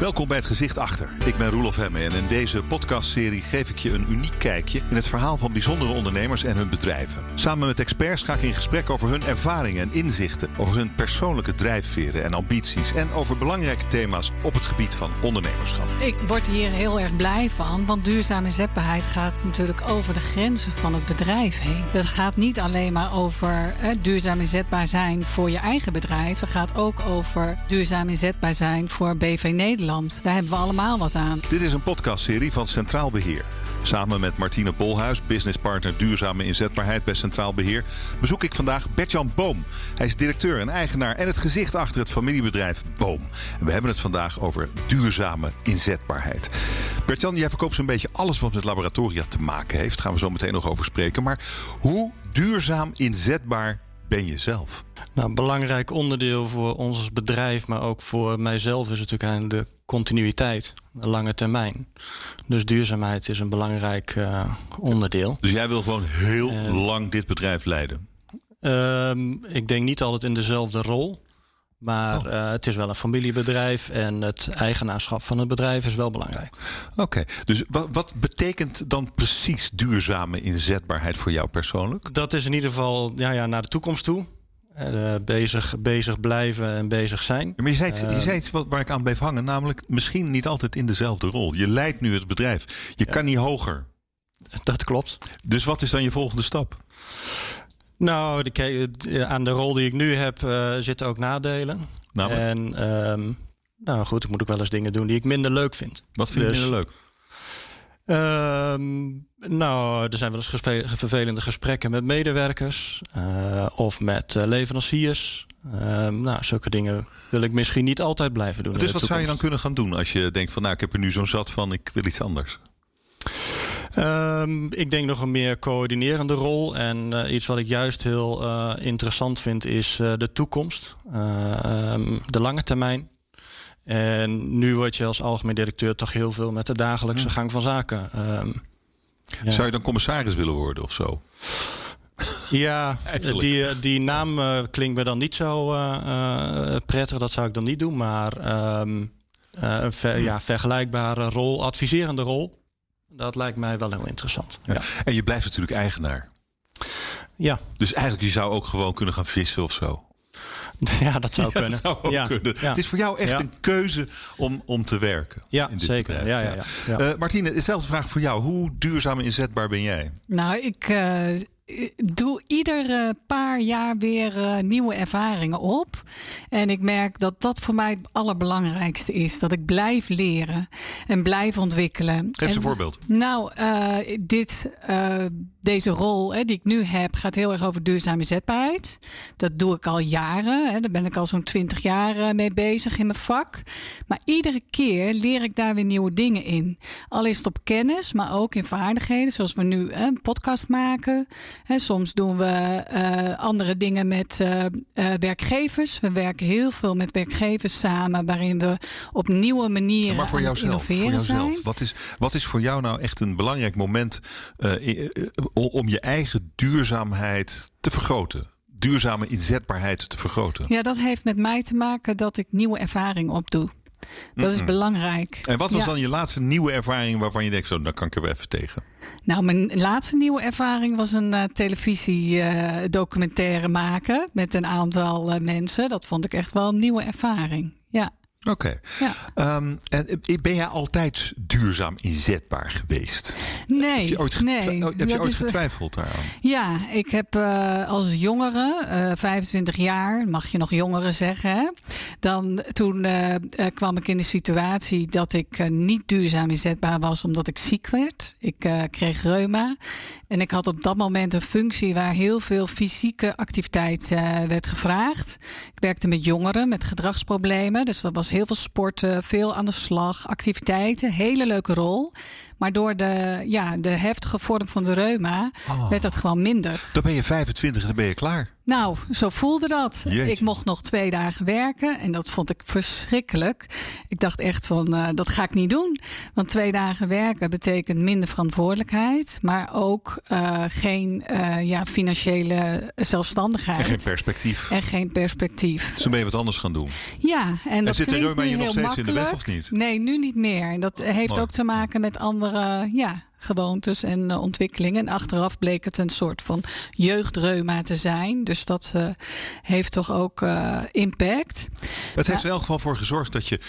Welkom bij het gezicht achter. Ik ben Roelof Hemme en in deze podcastserie geef ik je een uniek kijkje in het verhaal van bijzondere ondernemers en hun bedrijven. Samen met experts ga ik in gesprek over hun ervaringen en inzichten, over hun persoonlijke drijfveren en ambities en over belangrijke thema's op het gebied van ondernemerschap. Ik word hier heel erg blij van, want duurzame inzetbaarheid gaat natuurlijk over de grenzen van het bedrijf heen. Dat gaat niet alleen maar over eh, duurzaam inzetbaar zijn voor je eigen bedrijf, dat gaat ook over duurzaam inzetbaar zijn voor BV Nederland. Daar hebben we allemaal wat aan. Dit is een podcastserie van Centraal Beheer. Samen met Martine Bolhuis, businesspartner duurzame inzetbaarheid bij Centraal Beheer, bezoek ik vandaag Bertjan Boom. Hij is directeur en eigenaar en het gezicht achter het familiebedrijf Boom. En we hebben het vandaag over duurzame inzetbaarheid. Bertjan, jij verkoopt zo'n beetje alles wat met laboratoria te maken heeft. Daar gaan we zo meteen nog over spreken. Maar hoe duurzaam inzetbaar ben je zelf? Nou, belangrijk onderdeel voor ons als bedrijf, maar ook voor mijzelf, is natuurlijk de continuïteit, de lange termijn. Dus duurzaamheid is een belangrijk uh, onderdeel. Dus jij wil gewoon heel lang dit bedrijf leiden? Uh, ik denk niet altijd in dezelfde rol. Maar oh. uh, het is wel een familiebedrijf en het eigenaarschap van het bedrijf is wel belangrijk. Oké, dus wat, wat, betekent dan precies duurzame inzetbaarheid voor jou persoonlijk? Dat is in ieder geval ja, ja, naar de toekomst toe. Uh, bezig, bezig blijven en bezig zijn. maar je zei, iets, je zei iets wat, waar ik aan bleef hangen, namelijk misschien niet altijd in dezelfde rol. Je leidt nu het bedrijf. Je kan niet hoger. Dat klopt. Dus wat is dan je volgende stap? Nou, de, aan de rol die ik nu heb uh, zitten ook nadelen. Namelijk? En um, nou goed, ik moet ook wel eens dingen doen die ik minder leuk vind. Wat vind je dus, minder leuk? Um, nou, er zijn wel eens vervelende gesprekken met medewerkers uh, of met uh, leveranciers. Um, nou, zulke dingen wil ik misschien niet altijd blijven doen. Dus wat zou je dan kunnen gaan doen als je denkt van nou, ik heb er nu zo'n zat van, ik wil iets anders? Um, ik denk nog een meer coördinerende rol. En uh, iets wat ik juist heel uh, interessant vind, is uh, de toekomst. Um, de lange termijn. En nu word je als algemeen directeur toch heel veel met de dagelijkse ja. gang van zaken. Um, ja. Zou je dan commissaris willen worden of zo? Ja, die, die naam uh, klinkt me dan niet zo uh, uh, prettig. Dat zou ik dan niet doen. Maar um, een ver, ja, vergelijkbare rol, adviserende rol. Dat lijkt mij wel heel interessant. Ja. Ja. En je blijft natuurlijk eigenaar. Ja. Dus eigenlijk je zou ook gewoon kunnen gaan vissen of zo. Ja, dat zou kunnen. Dat zou ook ja. kunnen. Het is voor jou echt een keuze om, om te werken. Ja, zeker. Bedrijf. Ja, ja, ja. ja. Uh, Martine, dezelfde vraag voor jou. Hoe duurzaam inzetbaar ben jij? Nou, ik uh, doe iedere paar jaar weer uh, nieuwe ervaringen op. En ik merk dat dat voor mij het allerbelangrijkste is. Dat ik blijf leren en blijf ontwikkelen. Geef eens een voorbeeld. Nou, uh, dit, uh, deze rol hè, die ik nu heb gaat heel erg over duurzame zetbaarheid. Dat doe ik al jaren. Hè. Daar ben ik al zo'n twintig jaar mee bezig in mijn vak. Maar iedere keer leer ik daar weer nieuwe dingen in. Al is het op kennis, maar ook in vaardigheden. Zoals we nu hè, een podcast maken. Soms doen we uh, andere dingen met uh, uh, werkgevers. We werken heel veel met werkgevers samen, waarin we op nieuwe manieren ja, maar voor jouzelf, innoveren voor jouzelf. zijn. Wat is, wat is voor jou nou echt een belangrijk moment om je eigen duurzaamheid te vergroten? Duurzame inzetbaarheid te vergroten? Ja, dat heeft met mij te maken dat ik nieuwe ervaring opdoe. Dat is mm -mm. belangrijk. En wat was ja. dan je laatste nieuwe ervaring waarvan je denkt, zo, dan kan ik er even tegen? Nou, mijn laatste nieuwe ervaring was een uh, televisiedocumentaire uh, maken met een aantal uh, mensen. Dat vond ik echt wel een nieuwe ervaring. Ja. Oké. Okay. Ja. Um, en ben jij altijd duurzaam inzetbaar geweest? Nee. Heb je ooit, nee, heb je ooit getwijfeld daaraan? Ja, ik heb uh, als jongere, uh, 25 jaar, mag je nog jongere zeggen. Hè? Dan, toen kwam ik in de situatie dat ik niet duurzaam inzetbaar was omdat ik ziek werd. Ik kreeg reuma. En ik had op dat moment een functie waar heel veel fysieke activiteit werd gevraagd. Ik werkte met jongeren met gedragsproblemen. Dus dat was heel veel sporten, veel aan de slag, activiteiten. Hele leuke rol. Maar door de, ja, de heftige vorm van de reuma oh. werd dat gewoon minder. Dan ben je 25 en dan ben je klaar. Nou, zo voelde dat. Jeetje. Ik mocht nog twee dagen werken en dat vond ik verschrikkelijk. Ik dacht echt van, eh, dat ga ik niet doen. Want twee dagen werken betekent minder verantwoordelijkheid, maar ook eh, geen eh, ja, financiële zelfstandigheid. En geen perspectief. En geen perspectief. Dus dan ben je wat anders gaan doen. Ja, en dat zit reuma nu je nog heel steeds in de weg, makkelijk. of niet? Nee, nu niet meer. En Dat heeft Mooi. ook te maken met andere ja, gewoontes en eh, ontwikkelingen. En achteraf bleek het een soort van jeugdreuma te zijn. Dus dat eh, heeft toch ook eh, impact. Het heeft er in elk geval voor gezorgd dat je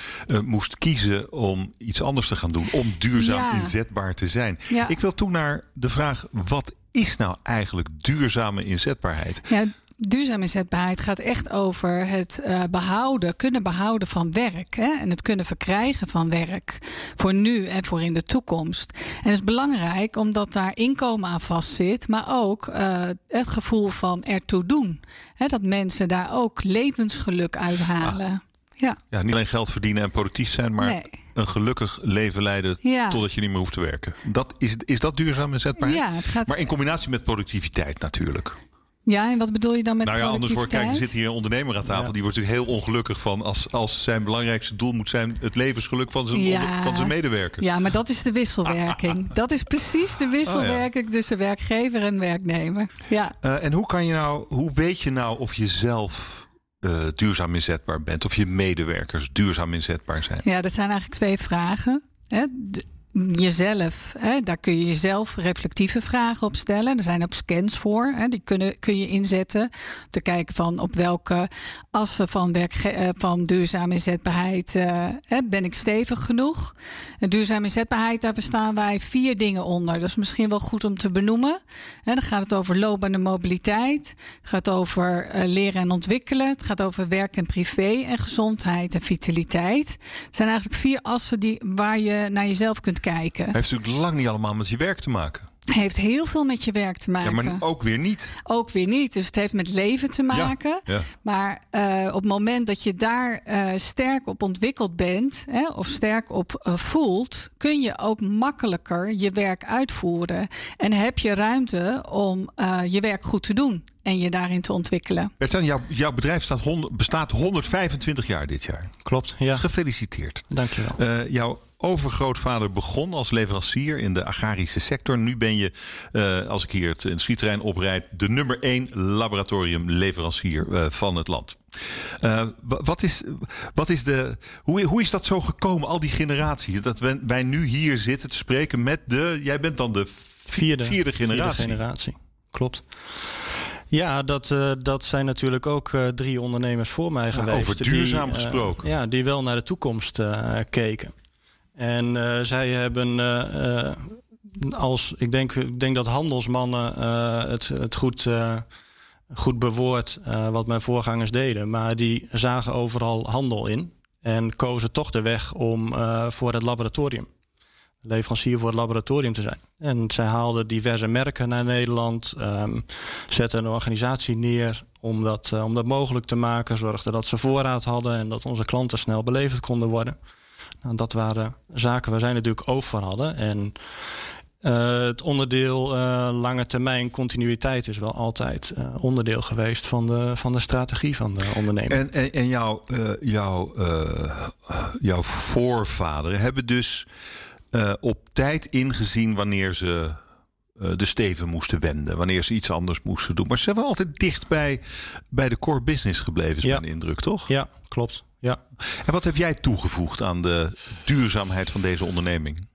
moest kiezen om iets anders te gaan doen. Om duurzaam Ja. inzetbaar te zijn. Ja. Ik wil toen naar de vraag: wat is nou eigenlijk duurzame inzetbaarheid? Ja, duurzame inzetbaarheid gaat echt over het eh, behouden, kunnen behouden van werk. Hè? En het kunnen verkrijgen van werk. Voor nu en voor in de toekomst. En het is belangrijk omdat daar inkomen aan vastzit. Maar ook eh, het gevoel van ertoe doen. Hè? Dat mensen daar ook levensgeluk uithalen. Ja. Ja, niet alleen geld verdienen en productief zijn, maar Nee. een gelukkig leven leiden Ja. totdat je niet meer hoeft te werken. Dat is, is dat? Ja, het gaat- Maar in combinatie met productiviteit natuurlijk. Ja, en wat bedoel je dan met nou ja, anders wordt, kijk, er zit hier een ondernemer aan tafel. Ja. Die wordt natuurlijk heel ongelukkig van als, als zijn belangrijkste doel moet zijn het levensgeluk van zijn, Ja. onder- van zijn medewerkers. Ja, maar dat is de wisselwerking. Dat is precies de wisselwerking tussen werkgever en werknemer. Ja. Eh, en hoe kan je nou, hoe weet je nou of je zelf eh, duurzaam inzetbaar bent, of je medewerkers duurzaam inzetbaar zijn? Ja, dat zijn eigenlijk twee vragen. Hè. Jezelf, hè, daar kun je jezelf reflectieve vragen op stellen. Er zijn ook scans voor, hè, die kunnen, kun je inzetten. Om te kijken van op welke assen van, eh, van duurzame inzetbaarheid eh, hè, ben ik stevig genoeg. En duurzame inzetbaarheid, daar verstaan wij vier dingen onder. Dat is misschien wel goed om te benoemen. Hè, dan gaat het over loopbane mobiliteit. Het gaat over eh, leren en ontwikkelen. Het gaat over werk en privé en gezondheid en vitaliteit. Het zijn eigenlijk vier assen die, waar je naar jezelf kunt kijken. Heeft natuurlijk lang niet allemaal met je werk te maken. Heeft heel veel met je werk te Ja, maken. maar ook weer niet. Ook weer niet. Dus het heeft met leven te maken. ja. Maar eh, op het moment dat je daar eh, sterk op ontwikkeld bent, hè, of sterk op eh, voelt, kun je ook makkelijker je werk uitvoeren. En heb je ruimte om eh, je werk goed te doen en je daarin te ontwikkelen. Bertjan, jouw, jouw bedrijf staat hond- bestaat 125 jaar dit jaar. Klopt, ja. Gefeliciteerd. Dankjewel. Eh, jouw overgrootvader begon als leverancier in de agrarische sector. Nu ben je, eh, als ik hier het industrieterrein oprijd, de nummer één laboratoriumleverancier eh, van het land. Eh, wa- wat is, wat is de, hoe, hoe is dat zo gekomen, al die generaties? Dat wij, wij nu hier zitten te spreken met de. Jij bent dan de vierde, vierde generatie. generatie. Klopt. Ja, dat, dat zijn natuurlijk ook drie ondernemers voor mij geweest. over die, duurzaam gesproken. ja, die wel naar de toekomst keken. En eh, zij hebben eh, eh, als, ik denk, ik denk dat handelsmannen het, het goed, goed bewoord wat mijn voorgangers deden. Maar die zagen overal handel in. En kozen toch de weg om voor het laboratorium leverancier voor het laboratorium te zijn. En zij haalden diverse merken naar Nederland, ehm, zetten een organisatie neer om dat, om dat mogelijk te maken, zorgden dat ze voorraad hadden en dat onze klanten snel beleverd konden worden. Nou, dat waren zaken waar zij natuurlijk oog voor hadden. En eh, het onderdeel eh, lange termijn continuïteit is wel altijd eh, onderdeel geweest van de, van de strategie van de onderneming. En, en, en jouw, jouw, jouw voorvaderen hebben dus op tijd ingezien wanneer ze de steven moesten wenden. Wanneer ze iets anders moesten doen. Maar ze zijn wel altijd dicht bij, bij de core business gebleven, is Ja. mijn indruk, toch? Ja, klopt. Ja. En wat heb jij toegevoegd aan de duurzaamheid van deze onderneming?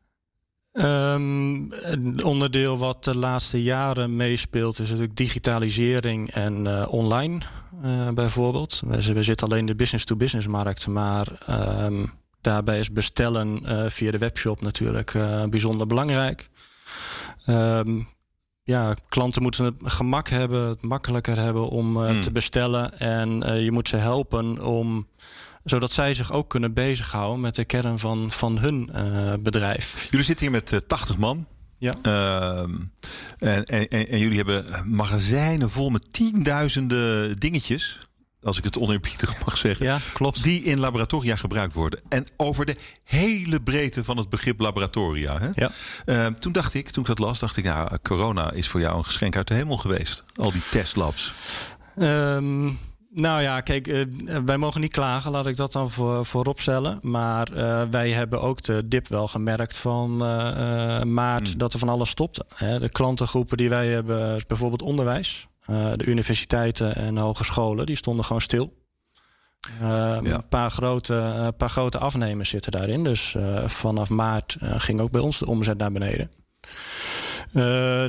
Ehm, een onderdeel wat de laatste jaren meespeelt is natuurlijk digitalisering en eh, online eh, bijvoorbeeld. We, we zitten alleen in de business-to-business markt, maar ehm, daarbij is bestellen eh, via de webshop natuurlijk bijzonder belangrijk. Ehm, ja, klanten moeten het gemak hebben, het makkelijker hebben om Hmm. te bestellen. En je moet ze helpen om zodat zij zich ook kunnen bezighouden met de kern van, van hun eh, bedrijf. Jullie zitten hier met eh, 80 man. Ja. Ehm, en, en, en, jullie hebben magazijnen vol met tienduizenden dingetjes. Als ik het oneerbiedig mag zeggen. Ja, klopt. Die in laboratoria gebruikt worden. En over de hele breedte van het begrip laboratoria. Hè? Ja. Ehm, toen dacht ik, toen ik dat las, dacht ik, nou, corona is voor jou een geschenk uit de hemel geweest. Al die testlabs. Ehm, nou ja, kijk, uh, wij mogen niet klagen, laat ik dat dan voor, voorop stellen. Maar uh, wij hebben ook de dip wel gemerkt van uh, maart hmm. dat er van alles stopte. Hè, de klantengroepen die wij hebben, bijvoorbeeld onderwijs. de universiteiten en hogescholen, die stonden gewoon stil. Ja. Een paar grote, paar grote afnemers zitten daarin. Dus vanaf maart ging ook bij ons de omzet naar beneden. Uh,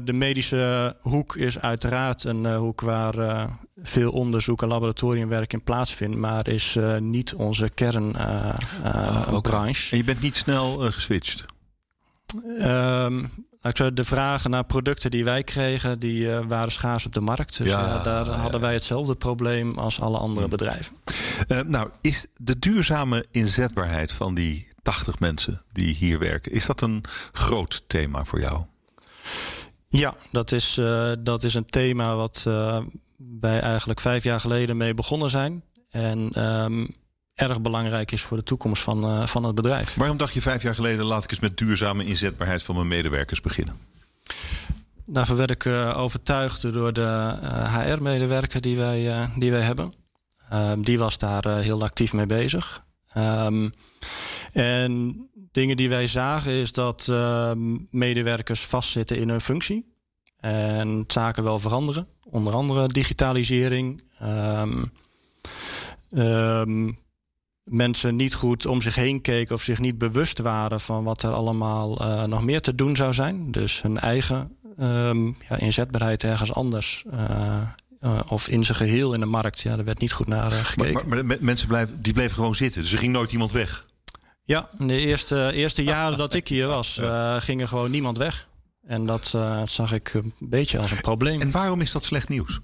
de medische hoek is uiteraard een uh, hoek waar uh, veel onderzoek en laboratoriumwerk in plaatsvindt, maar is niet onze kernbranche. en je bent niet snel geswitcht? Um, de vragen naar producten die wij kregen, die waren schaars op de markt. Dus ja, daar hadden wij hetzelfde probleem als alle andere hm. bedrijven. nou, is de duurzame inzetbaarheid van die 80 mensen die hier werken, is dat een groot thema voor jou? Ja, dat is, uh, dat is een thema wat uh, wij eigenlijk vijf jaar geleden mee begonnen zijn. En um, erg belangrijk is voor de toekomst van, uh, van het bedrijf. Waarom dacht je vijf jaar geleden, laat ik eens met duurzame inzetbaarheid van mijn medewerkers beginnen? Daarvoor werd ik overtuigd door de HR-medewerker die, wij, die wij hebben. Ehm, die was daar heel actief mee bezig. Um, en Dingen die wij zagen is dat uh, medewerkers vastzitten in hun functie. En zaken wel veranderen. Onder andere digitalisering. Um, um, mensen niet goed om zich heen keken of zich niet bewust waren van wat er allemaal uh, nog meer te doen zou zijn. Dus hun eigen um, ja, inzetbaarheid ergens anders. Uh, uh, of in zijn geheel in de markt. Ja, daar werd niet goed naar gekeken. Maar, maar, maar mensen blijven, die bleven gewoon zitten. Dus er ging nooit iemand weg. Ja, in de eerste, eerste jaren dat ik hier was, uh, ging er gewoon niemand weg. En dat uh, zag ik een beetje als een probleem. En waarom is dat slecht nieuws?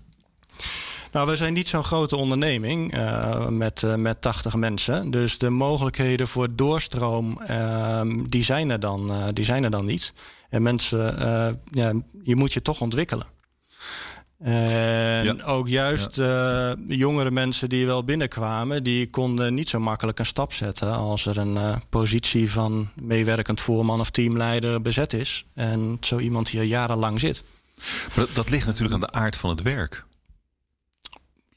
Nou, we zijn niet zo'n grote onderneming uh, met, met 80 mensen. Dus de mogelijkheden voor doorstroom, ehm, die, zijn er dan, die zijn er dan niet. En mensen, ja, je moet je toch ontwikkelen. En ook juist ja. uh, jongere mensen die wel binnenkwamen, die konden niet zo makkelijk een stap zetten als er een uh, positie van meewerkend voorman of teamleider bezet is. En zo iemand hier jarenlang zit. Maar dat, dat ligt natuurlijk aan de aard van het werk.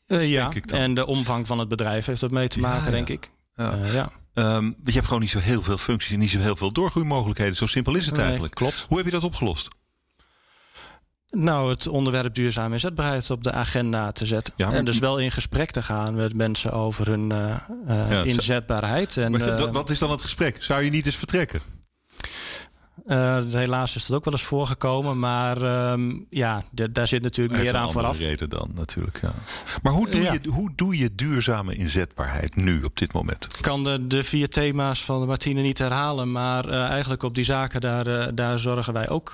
Uh, ja, en de omvang van het bedrijf heeft dat mee te maken, ja, denk ik. Ja. ja. Um, je hebt gewoon niet zo heel veel functies en niet zo heel veel doorgroeimogelijkheden. Zo simpel is het eigenlijk. klopt. Hoe heb je dat opgelost? Nou, het onderwerp duurzame inzetbaarheid op de agenda te zetten. Ja, En dus wel in gesprek te gaan met mensen over hun uh, uh, inzetbaarheid. En, uh, wat is dan het gesprek? Zou je niet eens vertrekken? Uh, helaas is dat ook wel eens voorgekomen. Maar um, ja, daar zit natuurlijk meer aan vooraf. reden dan natuurlijk. Ja. Maar hoe doe, ja. je, hoe doe je duurzame inzetbaarheid nu op dit moment? Ik kan de, de vier thema's van de Martine niet herhalen. Maar uh, eigenlijk op die zaken daar, uh, daar zorgen wij ook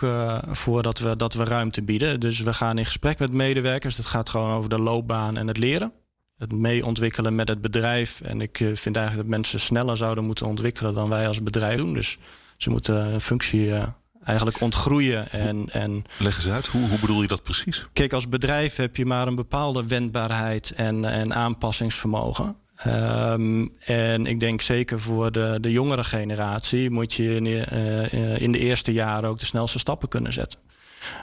voor dat we, dat we ruimte bieden. Dus we gaan in gesprek met medewerkers. Het gaat gewoon over de loopbaan en het leren het mee ontwikkelen met het bedrijf. En ik vind eigenlijk dat mensen sneller zouden moeten ontwikkelen dan wij als bedrijf doen. Dus ze moeten een functie uh, eigenlijk ontgroeien. En, en Leg eens uit, hoe, hoe bedoel je dat precies? Kijk, als bedrijf heb je maar een bepaalde wendbaarheid en, en aanpassingsvermogen. Um, en ik denk zeker voor de, de jongere generatie moet je in, uh, in de eerste jaren ook de snelste stappen kunnen zetten.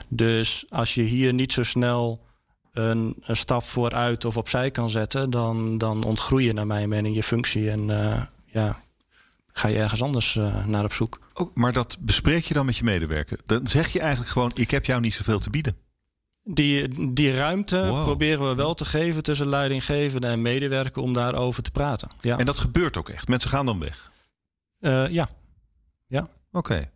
Dus als je hier niet zo snel een, een stap vooruit of opzij kan zetten, dan, dan ontgroei je naar mijn mening je functie. En uh, ja, ga je ergens anders uh, naar op zoek. Oh, maar dat bespreek je dan met je medewerker? Dan zeg je eigenlijk gewoon: ik heb jou niet zoveel te bieden. Die, die ruimte wow. proberen we wel te geven tussen leidinggevende en medewerker om daarover te praten. Ja. En dat gebeurt ook echt. Mensen gaan dan weg. Uh, ja. Ja. Oké. Okay.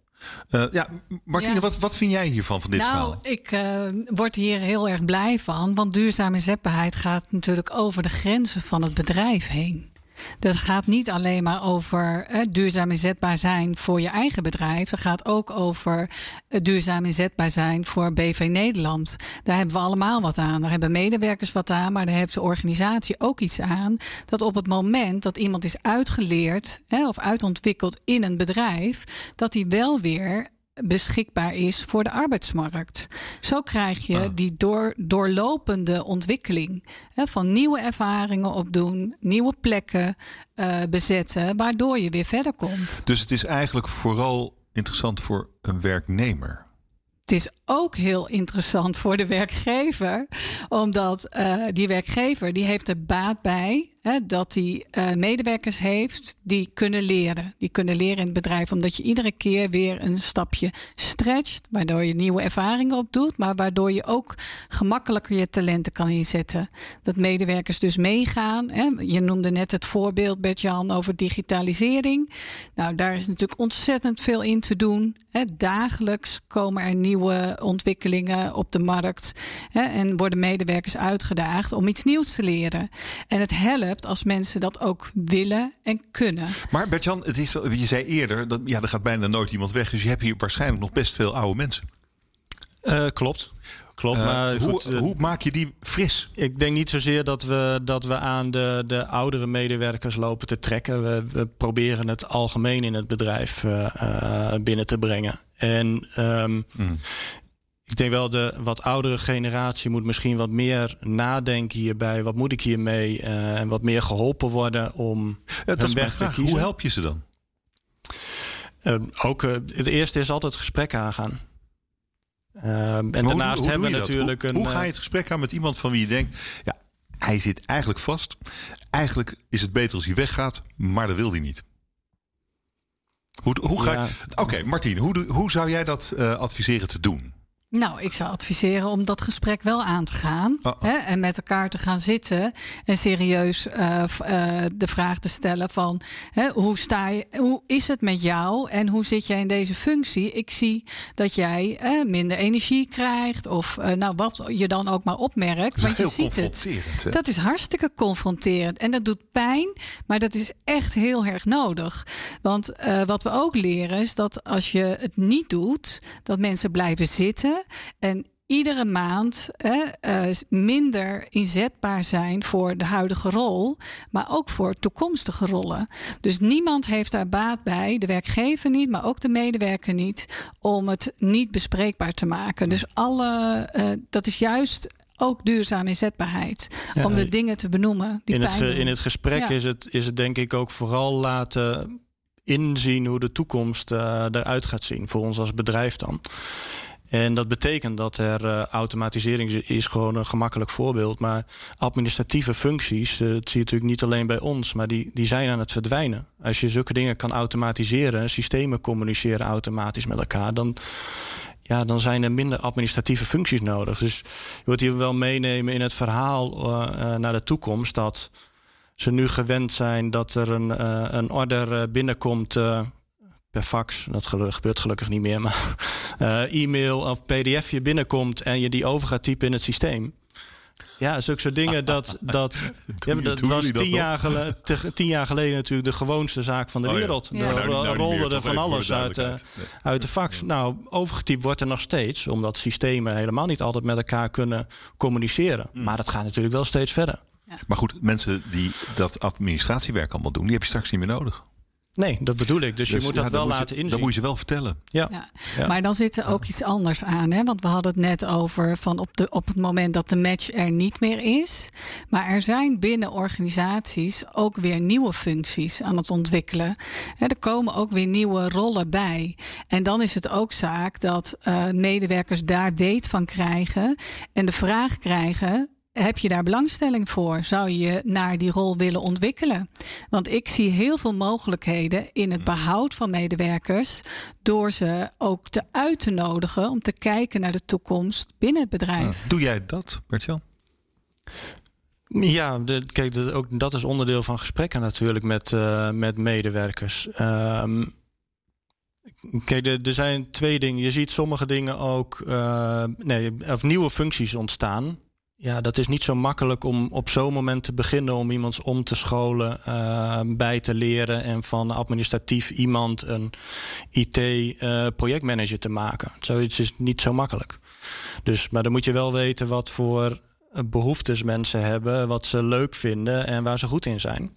Uh, ja, Martine, ja. Wat, wat vind jij hiervan, van dit nou, verhaal? Ik uh, word hier heel erg blij van. Want duurzame inzetbaarheid gaat natuurlijk over de grenzen van het bedrijf heen. Dat gaat niet alleen maar over duurzaam inzetbaar zijn voor je eigen bedrijf. Het gaat ook over uh, duurzaam inzetbaar zijn voor BV Nederland. Daar hebben we allemaal wat aan. Daar hebben medewerkers wat aan, maar daar heeft de organisatie ook iets aan. Dat op het moment dat iemand is uitgeleerd of uitontwikkeld in een bedrijf, dat hij wel weer beschikbaar is voor de arbeidsmarkt. Zo krijg je ah. die door, doorlopende ontwikkeling hè, van nieuwe ervaringen opdoen, nieuwe plekken uh, bezetten, waardoor je weer verder komt. Dus het is eigenlijk vooral interessant voor een werknemer. Het is ook heel interessant voor de werkgever. Omdat uh, die werkgever die heeft er baat bij dat hij uh, medewerkers heeft die kunnen leren. Die kunnen leren in het bedrijf, omdat je iedere keer weer een stapje stretcht, waardoor je nieuwe ervaringen opdoet, maar waardoor je ook gemakkelijker je talenten kan inzetten. Dat medewerkers dus meegaan. Hè. Je noemde net het voorbeeld, Bert-Jan, over digitalisering. Nou, daar is natuurlijk ontzettend veel in te doen. Hè. Dagelijks komen er nieuwe ontwikkelingen op de markt hè, en worden medewerkers uitgedaagd om iets nieuws te leren. En het helpt als mensen dat ook willen en kunnen. Maar Bertjan, het is, je zei eerder, dat, ja, er gaat bijna nooit iemand weg. Dus je hebt hier waarschijnlijk nog best veel oude mensen. Uh, klopt. Klopt, uh, maar hoe, goed, uh, hoe, maak je die fris? Ik denk niet zozeer dat we, dat we aan de, de oudere medewerkers lopen te trekken. We, we proberen het algemeen in het bedrijf binnen te brengen. En um, mm. Ik denk wel de wat oudere generatie moet misschien wat meer nadenken hierbij. Wat moet ik hiermee? Uh, en wat meer geholpen worden om ja, dat weg te kiezen. Hoe help je ze dan? Uh, ook uh, het eerste is altijd het gesprek aangaan. en daarnaast hoe, hoe hebben we natuurlijk hoe, een. Hoe ga je het gesprek aan met iemand van wie je denkt, ja, hij zit eigenlijk vast. Eigenlijk is het beter als hij weggaat, maar dat wil hij niet. Hoe, hoe ga ja. Oké, okay, Martien, hoe, hoe zou jij dat adviseren te doen? Nou, ik zou adviseren om dat gesprek wel aan te gaan. Oh, oh. Hè, en met elkaar te gaan zitten. En serieus uh, uh, de vraag te stellen van hè, hoe, sta je, hoe is het met jou en hoe zit jij in deze functie? Ik zie dat jij uh, minder energie krijgt. Of nou, wat je dan ook maar opmerkt. want je ziet het. Hè? Dat is hartstikke confronterend. En dat doet pijn, maar dat is echt heel erg nodig. Want wat we ook leren is dat als je het niet doet, dat mensen blijven zitten. En iedere maand uh, minder inzetbaar zijn voor de huidige rol, maar ook voor toekomstige rollen. Dus niemand heeft daar baat bij, de werkgever niet, maar ook de medewerker niet, om het niet bespreekbaar te maken. Dus alle, uh, dat is juist ook duurzame inzetbaarheid. Ja, om de dingen te benoemen. Die in, het, in het gesprek ja. is, het, is het denk ik ook vooral laten inzien hoe de toekomst uh, eruit gaat zien. Voor ons als bedrijf dan. En dat betekent dat er uh, automatisering is gewoon een gemakkelijk voorbeeld. Maar administratieve functies, uh, dat zie je natuurlijk niet alleen bij ons, maar die, die zijn aan het verdwijnen. Als je zulke dingen kan automatiseren, systemen communiceren automatisch met elkaar, dan, ja, dan zijn er minder administratieve functies nodig. Dus je wordt hier wel meenemen in het verhaal uh, naar de toekomst dat ze nu gewend zijn dat er een, een order binnenkomt per fax. Dat gebeurt gelukkig niet meer. Maar uh, e-mail of pdf je binnenkomt en je die over gaat typen in het systeem. Ja, zulke soort dingen. Dat, dat, ja, dat was tien jaar, geleden, tien jaar geleden natuurlijk de gewoonste zaak van de oh, wereld. Ja. Er nou, nou, rolde er van alles uit, uh, uit de fax. Nou, overgetypt wordt er nog steeds. Omdat systemen helemaal niet altijd met elkaar kunnen communiceren. Mm. Maar dat gaat natuurlijk wel steeds verder. Ja. Maar goed, mensen die dat administratiewerk allemaal doen, die heb je straks niet meer nodig. Nee, dat bedoel ik. Dus, je moet dat wel laten inzien. Dat moet je wel vertellen. Ja. ja. Maar dan zit er ook iets anders aan. Hè? Want we hadden het net over van op, de, op het moment dat de match er niet meer is. Maar er zijn binnen organisaties ook weer nieuwe functies aan het ontwikkelen. er komen ook weer nieuwe rollen bij. En dan is het ook zaak dat uh, medewerkers daar weet van krijgen. En de vraag krijgen heb je daar belangstelling voor? Zou je naar die rol willen ontwikkelen? Want ik zie heel veel mogelijkheden in het behoud van medewerkers. door ze ook te uit te nodigen om te kijken naar de toekomst binnen het bedrijf. doe jij dat, Bertjan? Ja, de, kijk, de, ook dat is onderdeel van gesprekken natuurlijk met, uh, met medewerkers. Um, Kijk, er, er zijn twee dingen. Je ziet sommige dingen ook, uh, nee, of nieuwe functies ontstaan. Ja, dat is niet zo makkelijk om op zo'n moment te beginnen om iemand om te scholen, uh, bij te leren en van administratief iemand een IT-projectmanager uh, te maken. Zoiets is niet zo makkelijk. Dus, maar dan moet je wel weten wat voor behoeftes mensen hebben, wat ze leuk vinden en waar ze goed in zijn.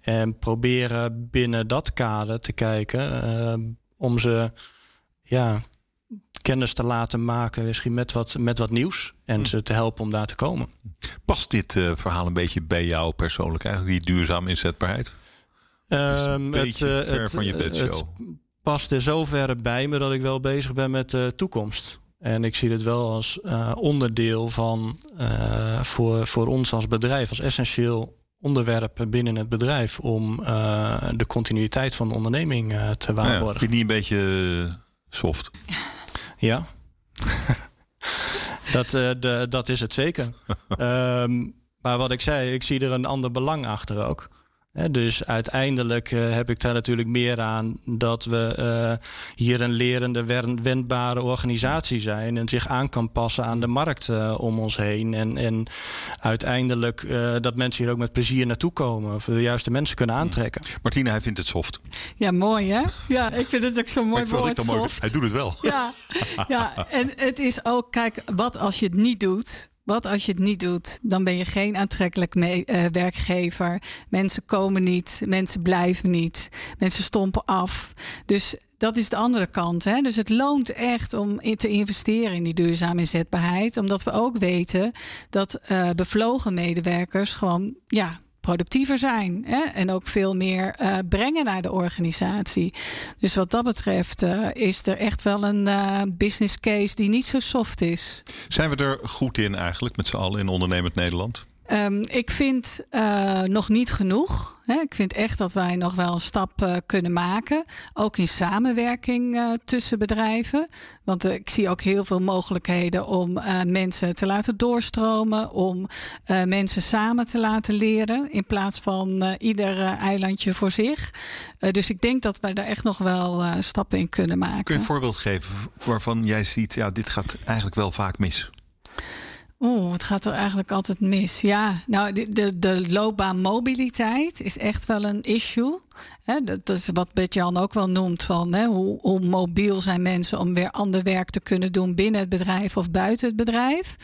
En proberen binnen dat kader te kijken uh, om ze ja, kennis te laten maken, misschien met wat, met wat nieuws. En hm. ze te helpen om daar te komen. Past dit uh, verhaal een beetje bij jou persoonlijk eigenlijk, die duurzame inzetbaarheid? Um, het, uh, ver het, van je bedshow. Het past in zoverre bij me dat ik wel bezig ben met de toekomst. En ik zie het wel als onderdeel van voor, voor ons als bedrijf, als essentieel onderwerp binnen het bedrijf om de continuïteit van de onderneming te waarborgen. Ja, vind je niet een beetje soft? Ja. dat, de, dat is het zeker. Ehm, maar wat ik zei, ik zie er een ander belang achter ook dus uiteindelijk uh, heb ik daar natuurlijk meer aan dat we uh, hier een lerende, wendbare organisatie zijn en zich aan kan passen aan de markt uh, om ons heen. En, en uiteindelijk dat mensen hier ook met plezier naartoe komen, of de juiste mensen kunnen hmm. aantrekken. Martina, hij vindt het soft. Ja, mooi hè? Ja, ik vind het ook zo mooi woord, soft. Hij doet het wel. Ja, ja, en het is ook, kijk, wat als je het niet doet? Wat als je het niet doet? Dan ben je geen aantrekkelijk uh, werkgever. Mensen komen niet, mensen blijven niet, mensen stompen af. Dus dat is de andere kant. Hè? Dus het loont echt om te investeren in die duurzame inzetbaarheid. Omdat we ook weten dat uh, bevlogen medewerkers gewoon ja, productiever zijn. Hè? En ook veel meer uh, brengen naar de organisatie. Dus wat dat betreft uh, is er echt wel een uh, business case die niet zo soft is. Zijn we er goed in eigenlijk met z'n allen in ondernemend Nederland? Um, ik vind uh, nog niet genoeg. Hè. Ik vind echt dat wij nog wel een stap uh, kunnen maken. Ook in samenwerking uh, tussen bedrijven. Want ik zie ook heel veel mogelijkheden om mensen te laten doorstromen. Om mensen samen te laten leren. In plaats van ieder eilandje voor zich. dus ik denk dat wij daar echt nog wel stappen in kunnen maken. Kun je een voorbeeld geven waarvan jij ziet, ja, dit gaat eigenlijk wel vaak mis? Oeh, het gaat er eigenlijk altijd mis. Ja, nou, de, de, de loopbaanmobiliteit is echt wel een issue. dat is wat Bert-Jan ook wel noemt. Van, hoe, hoe, mobiel zijn mensen om weer ander werk te kunnen doen binnen het bedrijf of buiten het bedrijf.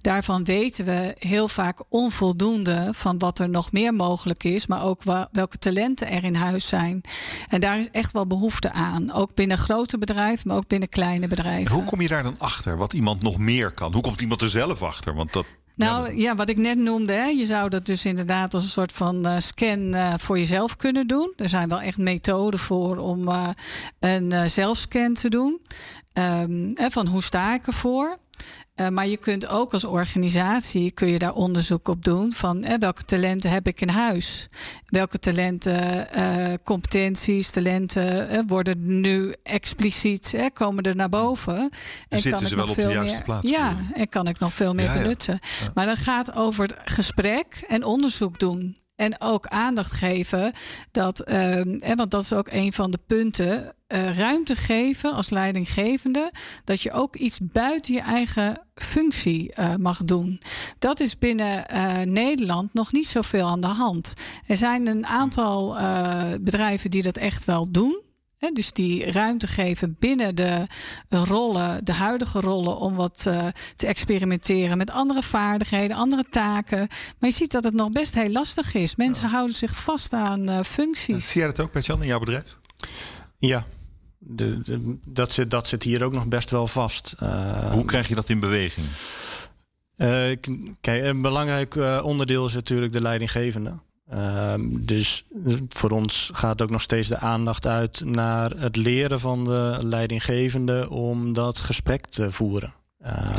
Daarvan weten we heel vaak onvoldoende van wat er nog meer mogelijk is. Maar ook welke talenten er in huis zijn. En daar is echt wel behoefte aan. Ook binnen grote bedrijven, maar ook binnen kleine bedrijven. hoe kom je daar dan achter? Wat iemand nog meer kan? Hoe komt iemand er zelf achter? Want dat, nou ja, wat ik net noemde, hè, je zou dat dus inderdaad als een soort van uh, scan uh, voor jezelf kunnen doen. Er zijn wel echt methoden voor om uh, een zelfscan te doen. Um, van hoe sta ik ervoor? Uh, maar je kunt ook als organisatie kun je daar onderzoek op doen van eh, welke talenten heb ik in huis? Welke talenten, uh, competenties, talenten worden nu expliciet komen er naar boven? En zitten kan ze ik wel op de juiste meer, plaats? Ja, en kan ik nog veel meer ja, benutten. Ja. Maar dat gaat over het gesprek en onderzoek doen. En ook aandacht geven dat, uh, want dat is ook een van de punten. Uh, ruimte geven als leidinggevende. Dat je ook iets buiten je eigen functie uh, mag doen. Dat is binnen uh, Nederland nog niet zoveel aan de hand. Er zijn een aantal bedrijven die dat echt wel doen dus die ruimte geven binnen de rollen, de huidige rollen, om wat uh, te experimenteren met andere vaardigheden, andere taken. Maar je ziet dat het nog best heel lastig is. Mensen houden zich vast aan uh, functies. Zie jij dat ook, Jan in jouw bedrijf? Ja. De, de, dat, zit, dat zit hier ook nog best wel vast. Uh, Hoe krijg je dat in beweging? kijk, een belangrijk onderdeel is natuurlijk de leidinggevende. Ehm, dus voor ons gaat ook nog steeds de aandacht uit naar het leren van de leidinggevende om dat gesprek te voeren.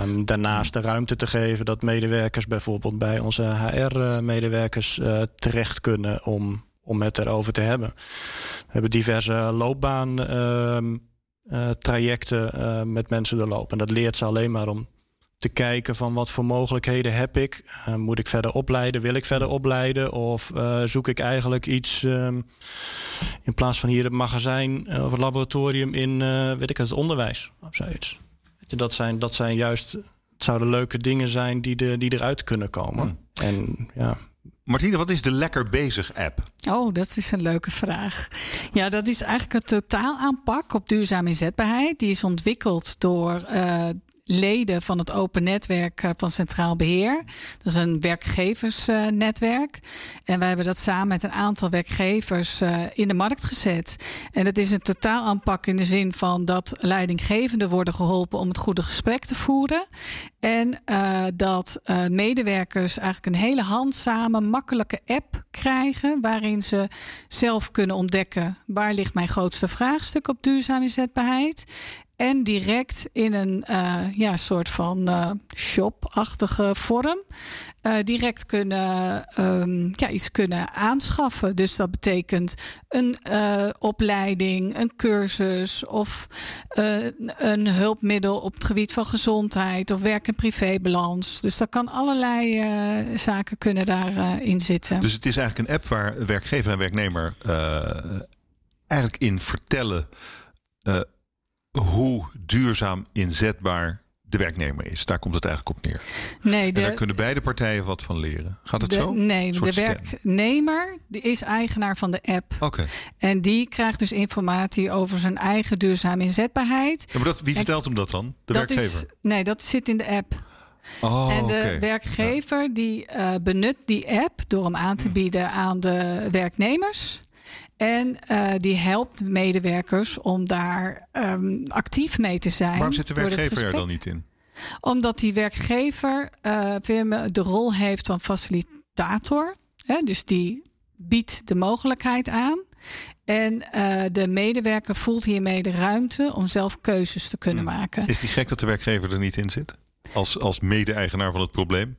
Um, daarnaast de ruimte te geven dat medewerkers bijvoorbeeld bij onze HR-medewerkers uh, terecht kunnen om, om het erover te hebben. We hebben diverse loopbaantrajecten ehm, uh, met mensen doorlopen. En dat leert ze alleen maar om te kijken van wat voor mogelijkheden heb ik. Uh, moet ik verder opleiden? Wil ik verder opleiden? Of uh, zoek ik eigenlijk iets um, in plaats van hier het magazijn uh, of het laboratorium in, weet ik het, onderwijs of zoiets. Dat, zijn, dat zijn juist, het zouden leuke dingen zijn die, de, die eruit kunnen komen. Hmm. En ja. Martine, wat is de Lekker Bezig app? Oh, dat is een leuke vraag. Ja, dat is eigenlijk een totaalaanpak op duurzame inzetbaarheid. Die is ontwikkeld door uh, leden van het open netwerk eh, van Centraal Beheer. Dat is een werkgeversnetwerk. En wij hebben dat samen met een aantal werkgevers uh, in de markt gezet. En het is een totaal aanpak in de zin van dat leidinggevenden worden geholpen om het goede gesprek te voeren. En uh, dat medewerkers eigenlijk een hele handzame, makkelijke app krijgen waarin ze zelf kunnen ontdekken waar ligt mijn grootste vraagstuk op duurzame inzetbaarheid. En direct in een uh, ja, soort van uh, shop-achtige vorm uh, direct kunnen, um, ja, iets kunnen aanschaffen. Dus dat betekent een opleiding, een cursus of een hulpmiddel op het gebied van gezondheid of werk- en privébalans. Dus dat kan allerlei zaken kunnen daarin zitten. Dus het is eigenlijk een app waar werkgever en werknemer eigenlijk in vertellen hoe duurzaam inzetbaar de werknemer is. Daar komt het eigenlijk op neer. Nee, de, en daar kunnen beide partijen wat van leren. Gaat het de, zo? Nee, de werknemer is eigenaar van de app. Oké. En die krijgt dus informatie over zijn eigen duurzame inzetbaarheid. Ja, maar dat, wie vertelt hem dat dan? De dat werkgever? Is, nee, dat zit in de app. Oh, en de okay. werkgever ja. die uh, benut die app door hem aan te bieden aan de werknemers. En uh, die helpt medewerkers om daar um, actief mee te zijn. Waarom zit de werkgever er dan niet in? Omdat die werkgever uh, de rol heeft van facilitator. Hè, dus die biedt de mogelijkheid aan. En uh, de medewerker voelt hiermee de ruimte om zelf keuzes te kunnen Hmm. maken. Is die gek dat de werkgever er niet in zit? Als, als mede-eigenaar van het probleem?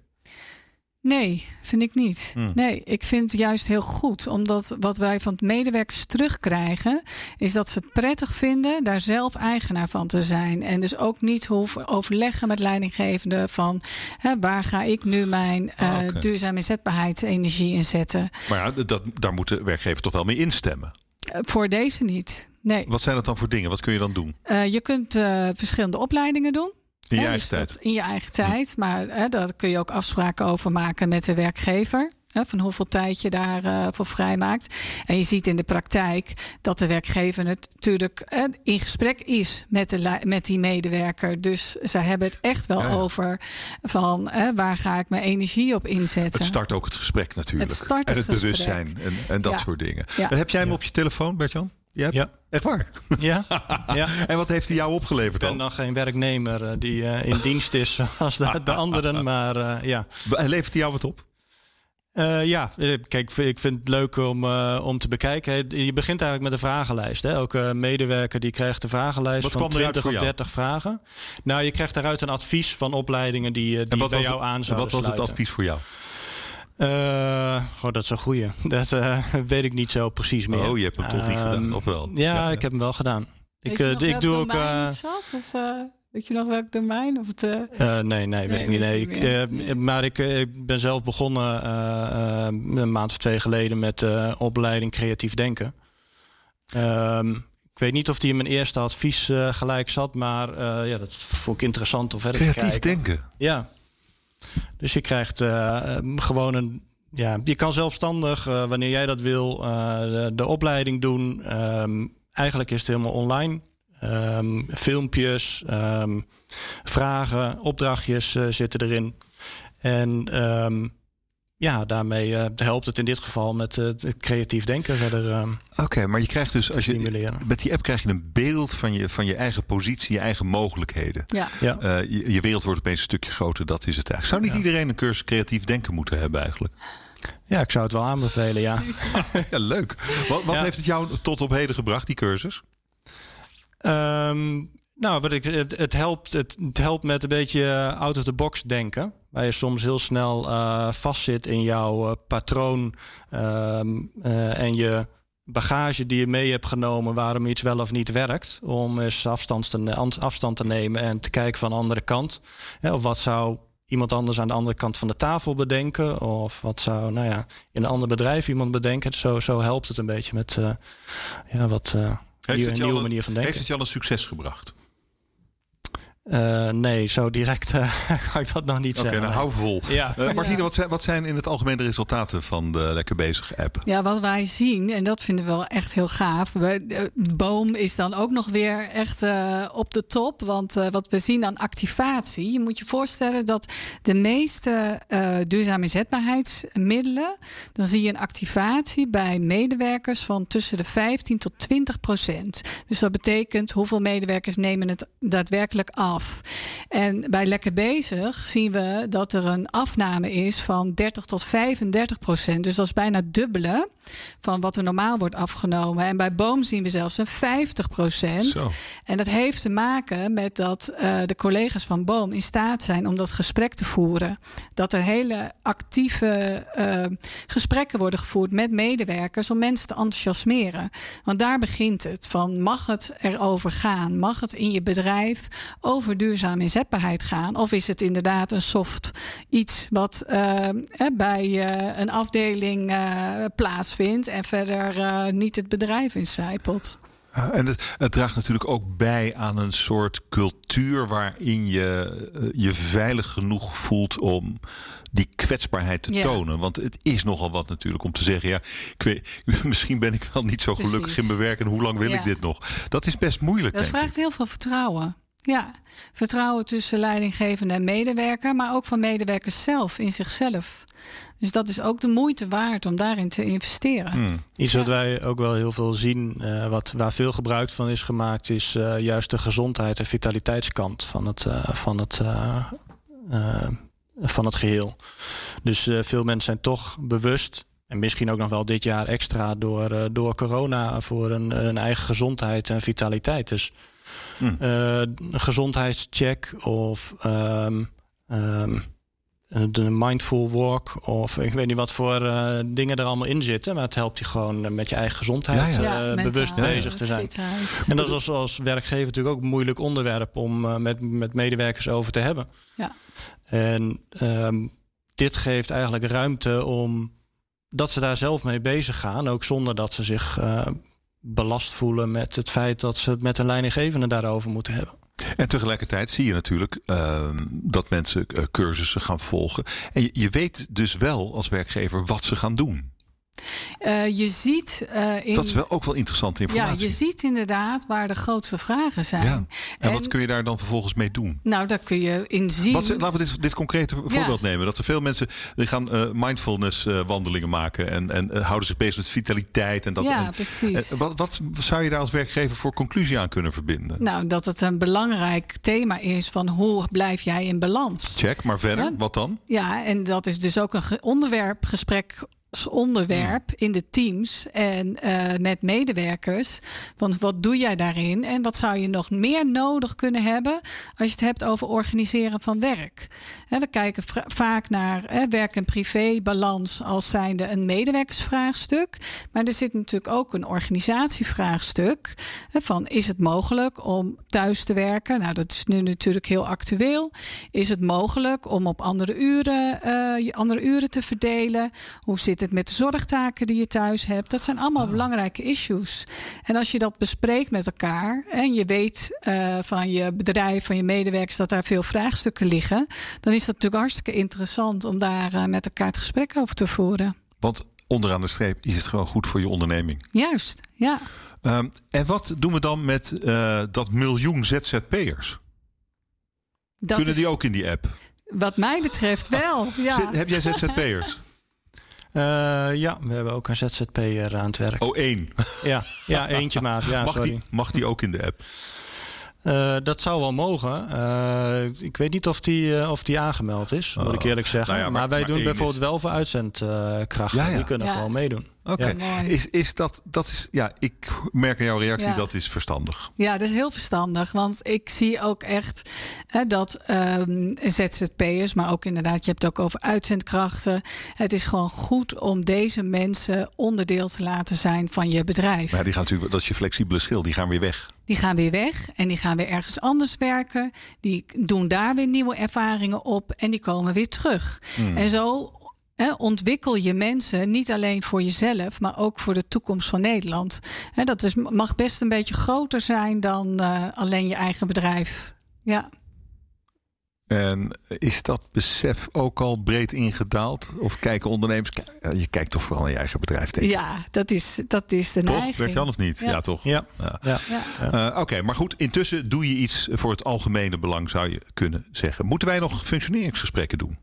Nee, vind ik niet. Hmm. Nee, ik vind het juist heel goed. Omdat wat wij van het medewerkers terugkrijgen, is dat ze het prettig vinden daar zelf eigenaar van te zijn. En dus ook niet hoeven overleggen met leidinggevende van hè, waar ga ik nu mijn Ah, oké. duurzame inzetbaarheidsenergie in zetten. Maar ja, dat, daar moet de werkgever toch wel mee instemmen. Uh, voor deze niet. Nee. Wat zijn dat dan voor dingen? Wat kun je dan doen? Uh, je kunt verschillende opleidingen doen. In je eigen dus tijd? in je eigen tijd. Maar hè, daar kun je ook afspraken over maken met de werkgever. Hè, van hoeveel tijd je daarvoor uh, voor vrijmaakt. En je ziet in de praktijk dat de werkgever natuurlijk hè, in gesprek is met, de, met die medewerker. Dus zij hebben het echt wel Ja, over van hè, waar ga ik mijn energie op inzetten. Het start ook het gesprek natuurlijk. Het start en het het gesprek. bewustzijn en, en dat Ja. soort dingen. Ja. Heb jij hem op je telefoon, Bertjan? Hebt- Ja. Echt waar? Ja, ja. En wat heeft hij jou opgeleverd Ik ben dan? dan geen werknemer eh, die eh, in dienst is zoals de, de anderen. Maar eh, ja. Levert hij jou wat op? Ja, kijk, ik vind het leuk om, om te bekijken. Je begint eigenlijk met een vragenlijst. Hè? Elke medewerker die krijgt een vragenlijst Wat van kwam eruit 20 voor of jou? 30 vragen. Nou, je krijgt daaruit een advies van opleidingen die, die En wat bij jou aan en zouden wat was het sluiten. advies voor jou? Eh, goh, dat is een goeie. Dat eh, weet ik niet zo precies meer. Oh, je hebt hem toch niet Ehm, gedaan, of wel? Ja, ik heb hem wel gedaan. Weet Ik, je eh, nog ik doe ook. zat? Of, eh, weet je nog welk domein? Of het, nee, nee, weet Nee, ik niet. Nee, weet ik, eh, maar ik, ik ben zelf begonnen eh, eh, een maand of twee geleden met eh, opleiding creatief denken. Ehm, ik weet niet of die in mijn eerste advies gelijk zat, maar eh, ja, dat vond ik interessant om verder te Creatief kijken. denken. Ja. Dus je krijgt eh, gewoon een. Ja, je kan zelfstandig, eh, wanneer jij dat wil, eh, de, opleiding doen. Ehm, eigenlijk is het helemaal online. Ehm, filmpjes, ehm, vragen, opdrachtjes zitten erin. En ja, daarmee eh, helpt het in dit geval met eh, het creatief denken verder ehm, Oké, maar je krijgt dus als je, met die app krijg je een beeld van je, van je eigen positie, je eigen mogelijkheden. ja. Ja. Eh, je, je wereld wordt opeens een stukje groter, dat is het eigenlijk. Zou niet Ja. iedereen een cursus creatief denken moeten hebben eigenlijk? ja, ik zou het wel aanbevelen, ja. Ja, leuk. Wat, wat Ja. heeft het jou tot op heden gebracht, die cursus? Ehm, nou, wat ik, het, het, helpt, het, het helpt met een beetje out of the box denken. Waar je soms heel snel eh, vastzit in jouw eh, patroon ehm, eh, en je bagage die je mee hebt genomen waarom iets wel of niet werkt. Om eens afstand te, an- afstand te nemen en te kijken van de andere kant. Hè, of wat zou iemand anders aan de andere kant van de tafel bedenken? Of wat zou nou ja, in een ander bedrijf iemand bedenken? Zo, zo helpt het een beetje met ja, wat het je al nieuwe een- manier van denken. Heeft het je al een succes gebracht? Eh, nee, zo direct eh, ga ik dat nog niet Oké, zeggen. nou hou vol. Ja. Eh, Martine, Ja. wat, zijn, wat zijn in het algemeen de resultaten van de Lekker Bezig app? Ja, wat wij zien, en dat vinden we wel echt heel gaaf. We, de boom is dan ook nog weer echt eh, op de top. Want eh, wat we zien aan activatie. Je moet je voorstellen dat de meeste eh duurzame inzetbaarheidsmiddelen. dan zie je een activatie bij medewerkers van tussen de 15 tot 20 procent. Dus dat betekent hoeveel medewerkers nemen het daadwerkelijk af. Af. En bij Lekker Bezig zien we dat er een afname is van 30 tot 35 procent. Dus dat is bijna dubbele van wat er normaal wordt afgenomen. En bij Boom zien we zelfs een 50 procent. En dat heeft te maken met dat uh, de collega's van Boom in staat zijn om dat gesprek te voeren. Dat er hele actieve uh, gesprekken worden gevoerd met medewerkers om mensen te enthousiasmeren. Want daar begint het. Van mag het erover gaan? Mag het in je bedrijf over duurzame inzetbaarheid gaan? Of is het inderdaad een soft iets wat uh, bij uh, een afdeling uh, plaatsvindt en verder niet het bedrijf incijpelt? en het, het, draagt natuurlijk ook bij aan een soort cultuur waarin je je veilig genoeg voelt om die kwetsbaarheid te tonen. Want het is nogal wat natuurlijk om te zeggen: ja, ik weet, misschien ben ik wel niet zo gelukkig in mijn werk en hoe lang wil ik dit nog? Dat is best moeilijk. Dat vraagt heel veel vertrouwen. Ja, vertrouwen tussen leidinggevende en medewerker, maar ook van medewerkers zelf in zichzelf. Dus dat is ook de moeite waard om daarin te investeren. Hmm. Iets wat wij ook wel heel veel zien, uh, wat, waar veel gebruik van is gemaakt, is uh, juist de gezondheid en vitaliteitskant van het, uh, van het, van het geheel. Dus veel mensen zijn toch bewust en misschien ook nog wel dit jaar extra door, door corona voor een, een eigen gezondheid en vitaliteit. Dus Hmm. een gezondheidscheck of um, um, de mindful walk of ik weet niet wat voor uh, dingen er allemaal in zitten. Maar het helpt je gewoon met je eigen gezondheid ja, ja. Uh, bewust bezig te zijn. En dat is als, als werkgever natuurlijk ook een moeilijk onderwerp om uh, met, met medewerkers over te hebben. Ja. En um, dit geeft eigenlijk ruimte om dat ze daar zelf mee bezig gaan. Ook zonder dat ze zich belast voelen met het feit dat ze het met een leidinggevende daarover moeten hebben. En tegelijkertijd zie je natuurlijk uh, dat mensen uh, cursussen gaan volgen. En je weet dus wel als werkgever wat ze gaan doen. Uh, je ziet. Uh, in, dat is wel ook wel interessante informatie. Ja, je ziet inderdaad waar de grootste vragen zijn. Ja. En, wat kun je daar dan vervolgens mee doen? Nou, daar kun je in zien. Wat, laten we dit, dit concrete voorbeeld nemen. Dat er veel mensen die gaan uh, mindfulness wandelingen maken. En, en houden zich bezig met vitaliteit. En dat, ja, precies. wat, wat zou je daar als werkgever voor conclusie aan kunnen verbinden? Nou, dat het een belangrijk thema is van hoe blijf jij in balans. Check, maar verder, wat dan? Ja, en dat is dus ook een onderwerpgesprek onderwerp in de teams en uh, met medewerkers. Want wat doe jij daarin en wat zou je nog meer nodig kunnen hebben als je het hebt over organiseren van werk? we kijken vaak naar werk- en privé-balans als zijnde een medewerkersvraagstuk. Maar er zit natuurlijk ook een organisatievraagstuk. van is het mogelijk om thuis te werken? Nou, dat is nu natuurlijk heel actueel. Is het mogelijk om op andere uren, uh, andere uren te verdelen? Hoe zit het met de zorgtaken die je thuis hebt? Dat zijn allemaal belangrijke issues. En als je dat bespreekt met elkaar en je weet uh, van je bedrijf, van je medewerkers dat daar veel vraagstukken liggen, dan is dat natuurlijk hartstikke interessant om daar uh, met elkaar het gesprek over te voeren. Want onderaan de streep is het gewoon goed voor je onderneming. Juist, ja. Um, en wat doen we dan met uh, dat miljoen ZZP'ers? Kunnen is... die ook in die app? Wat mij betreft wel. Ja. Heb jij ZZP'ers? Uh, ja, we hebben ook een ZZP'er aan het werk. Oh, één? Ja, ja eentje maat. Ja, mag, sorry. Die, mag die ook in de app? Uh, dat zou wel mogen. Uh, ik weet niet of die, uh, of die aangemeld is, moet ik oh. eerlijk zeggen. Nou ja, maar, maar, wij maar doen bijvoorbeeld is... wel voor uitzendkrachten. Ja, ja. Die kunnen gewoon meedoen. Oké, okay. is, is dat, dat is, ja, ik merk aan jouw reactie ja. dat is verstandig. Ja, dat is heel verstandig. Want ik zie ook echt hè, dat um, ZZP'ers, maar ook inderdaad, je hebt het ook over uitzendkrachten. Het is gewoon goed om deze mensen onderdeel te laten zijn van je bedrijf. Maar die gaan natuurlijk, dat is je flexibele schil, die gaan weer weg. Die gaan weer weg en die gaan weer ergens anders werken. Die doen daar weer nieuwe ervaringen op en die komen weer terug. Hmm. En zo ontwikkel je mensen niet alleen voor jezelf, maar ook voor de toekomst van Nederland. dat is, mag best een beetje groter zijn dan uh, alleen je eigen bedrijf. Ja. En is dat besef ook al breed ingedaald? Of kijken ondernemers... Je kijkt toch vooral naar je eigen bedrijf tegen? Ja, dat is, dat is de toch? neiging. Bert-Jan of niet? Ja, ja toch? Ja. ja. ja. ja. Uh, Oké, maar goed. Intussen doe je iets voor het algemene belang, zou je kunnen zeggen. Moeten wij nog functioneringsgesprekken doen?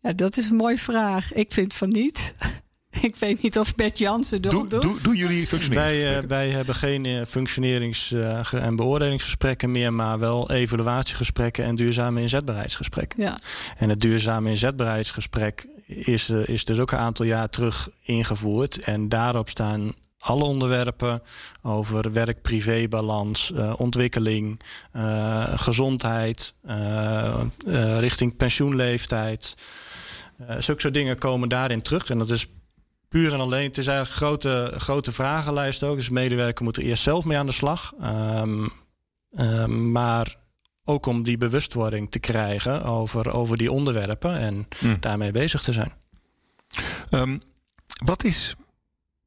Ja, dat is een mooie vraag. Ik vind van niet. Ik weet niet of Bert Jansen doe, doet. Doen doe jullie functioneringsgesprekken? Wij, wij hebben geen functionerings- en beoordelingsgesprekken meer, maar wel evaluatiegesprekken en duurzame inzetbaarheidsgesprekken. Ja. En het duurzame inzetbaarheidsgesprek is, is dus ook een aantal jaar terug ingevoerd. En daarop staan alle onderwerpen over werk-privé-balans, uh, ontwikkeling, uh, gezondheid, uh, richting pensioenleeftijd. Zulke soort dingen komen daarin terug. En dat is puur en alleen, het is eigenlijk een grote, grote vragenlijst ook. Dus medewerker moet er eerst zelf mee aan de slag. Um, um, maar ook om die bewustwording te krijgen over, over die onderwerpen en hmm. daarmee bezig te zijn. Um, wat is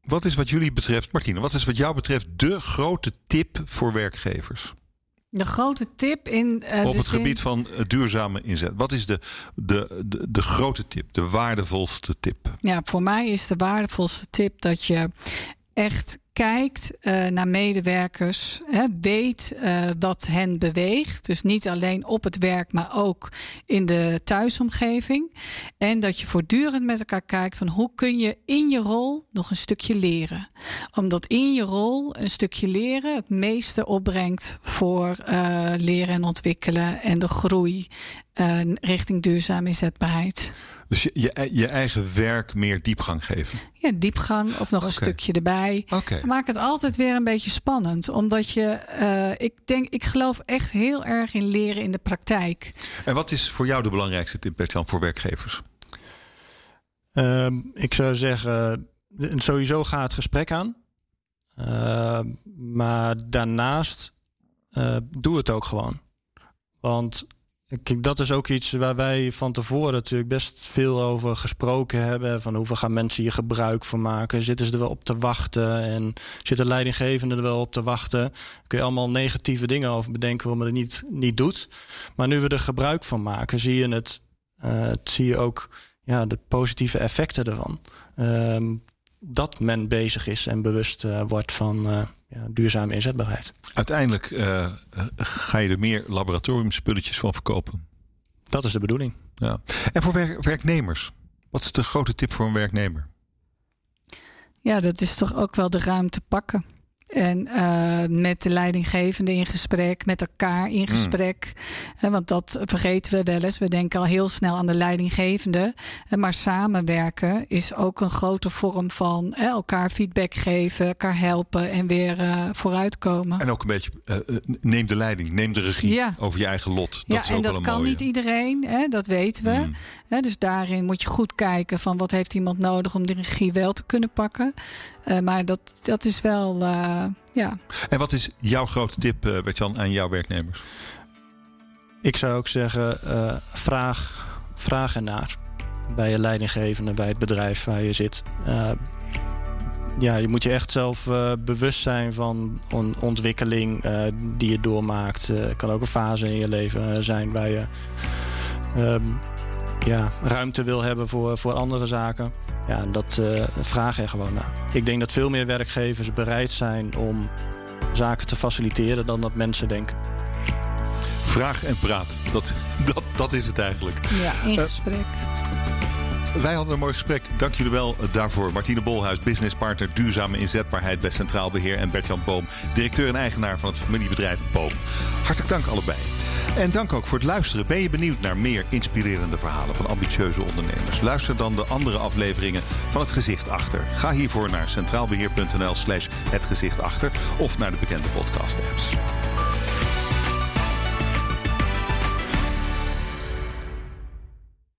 wat is wat jullie betreft, Martine, wat is wat jou betreft de grote tip voor werkgevers? De grote tip in. Uh, Op het gebied van duurzame inzet. Wat is de, de, de, de grote tip, de waardevolste tip? Ja, voor mij is de waardevolste tip dat je echt kijkt uh, naar medewerkers, hè, weet uh, wat hen beweegt. Dus niet alleen op het werk, maar ook in de thuisomgeving. En dat je voortdurend met elkaar kijkt van hoe kun je in je rol nog een stukje leren. Omdat in je rol een stukje leren het meeste opbrengt voor uh, leren en ontwikkelen en de groei richting duurzame inzetbaarheid. Dus je, je, je, eigen werk meer diepgang geven? Ja, diepgang of nog een stukje erbij. Okay. Maak het altijd weer een beetje spannend. Omdat je, uh, ik denk, ik geloof echt heel erg in leren in de praktijk. En wat is voor jou de belangrijkste tip, Bertjan, voor werkgevers? Uh, ik zou zeggen, sowieso ga het gesprek aan. Uh, maar daarnaast, uh, doe het ook gewoon. Want Kijk, dat is ook iets waar wij van tevoren natuurlijk best veel over gesproken hebben. Van hoeveel gaan mensen hier gebruik van maken? Zitten ze er wel op te wachten? En zitten leidinggevenden er wel op te wachten? Kun je allemaal negatieve dingen over bedenken waarom het niet, niet doet. Maar nu we er gebruik van maken, zie je het, uh, zie je ook ja, de positieve effecten ervan. Um, dat men bezig is en bewust uh, wordt van uh, ja, duurzame inzetbaarheid. Uiteindelijk uh, ga je er meer laboratoriumspulletjes van verkopen. Dat is de bedoeling. Ja. En voor werknemers, wat is de grote tip voor een werknemer? Ja, dat is toch ook wel de ruimte pakken. En uh, met de leidinggevende in gesprek, met elkaar in hmm. gesprek. Mm. want dat vergeten we wel eens. We denken al heel snel aan de leidinggevende. maar samenwerken is ook een grote vorm van elkaar feedback geven, elkaar helpen en weer uh, vooruitkomen. En ook een beetje uh, neem de leiding, neem de regie ja. over je eigen lot. Dat ja, is en ook dat wel kan mooie. niet iedereen, hè, dat weten we. Mm. dus daarin moet je goed kijken van wat heeft iemand nodig om de regie wel te kunnen pakken. maar dat, dat is wel ja. En wat is jouw grote tip, uh, Bertjan, aan jouw werknemers? Ik zou ook zeggen, uh, vraag, vraag ernaar. Bij je leidinggevende, bij het bedrijf waar je zit. Uh, ja, je moet je echt zelf bewust zijn van on ontwikkeling die je doormaakt. Het kan ook een fase in je leven zijn waar je ehm, ja, ruimte wil hebben voor, voor andere zaken. Ja, en dat uh, vraag er gewoon naar. Ik denk dat veel meer werkgevers bereid zijn om zaken te faciliteren dan dat mensen denken. Vraag en praat, dat, dat, dat is het eigenlijk. Ja, in eh, gesprek. Wij hadden een mooi gesprek. Dank jullie wel daarvoor. Martine Bolhuis, businesspartner duurzame inzetbaarheid bij Centraal Beheer. En Bert-Jan Boom, directeur en eigenaar van het familiebedrijf Boom. Hartelijk dank allebei. En dank ook voor het luisteren. Ben je benieuwd naar meer inspirerende verhalen van ambitieuze ondernemers? Luister dan de andere afleveringen van Het Gezicht Achter. Ga hiervoor naar centraalbeheer.nl slash het gezicht achter of naar de bekende podcast apps.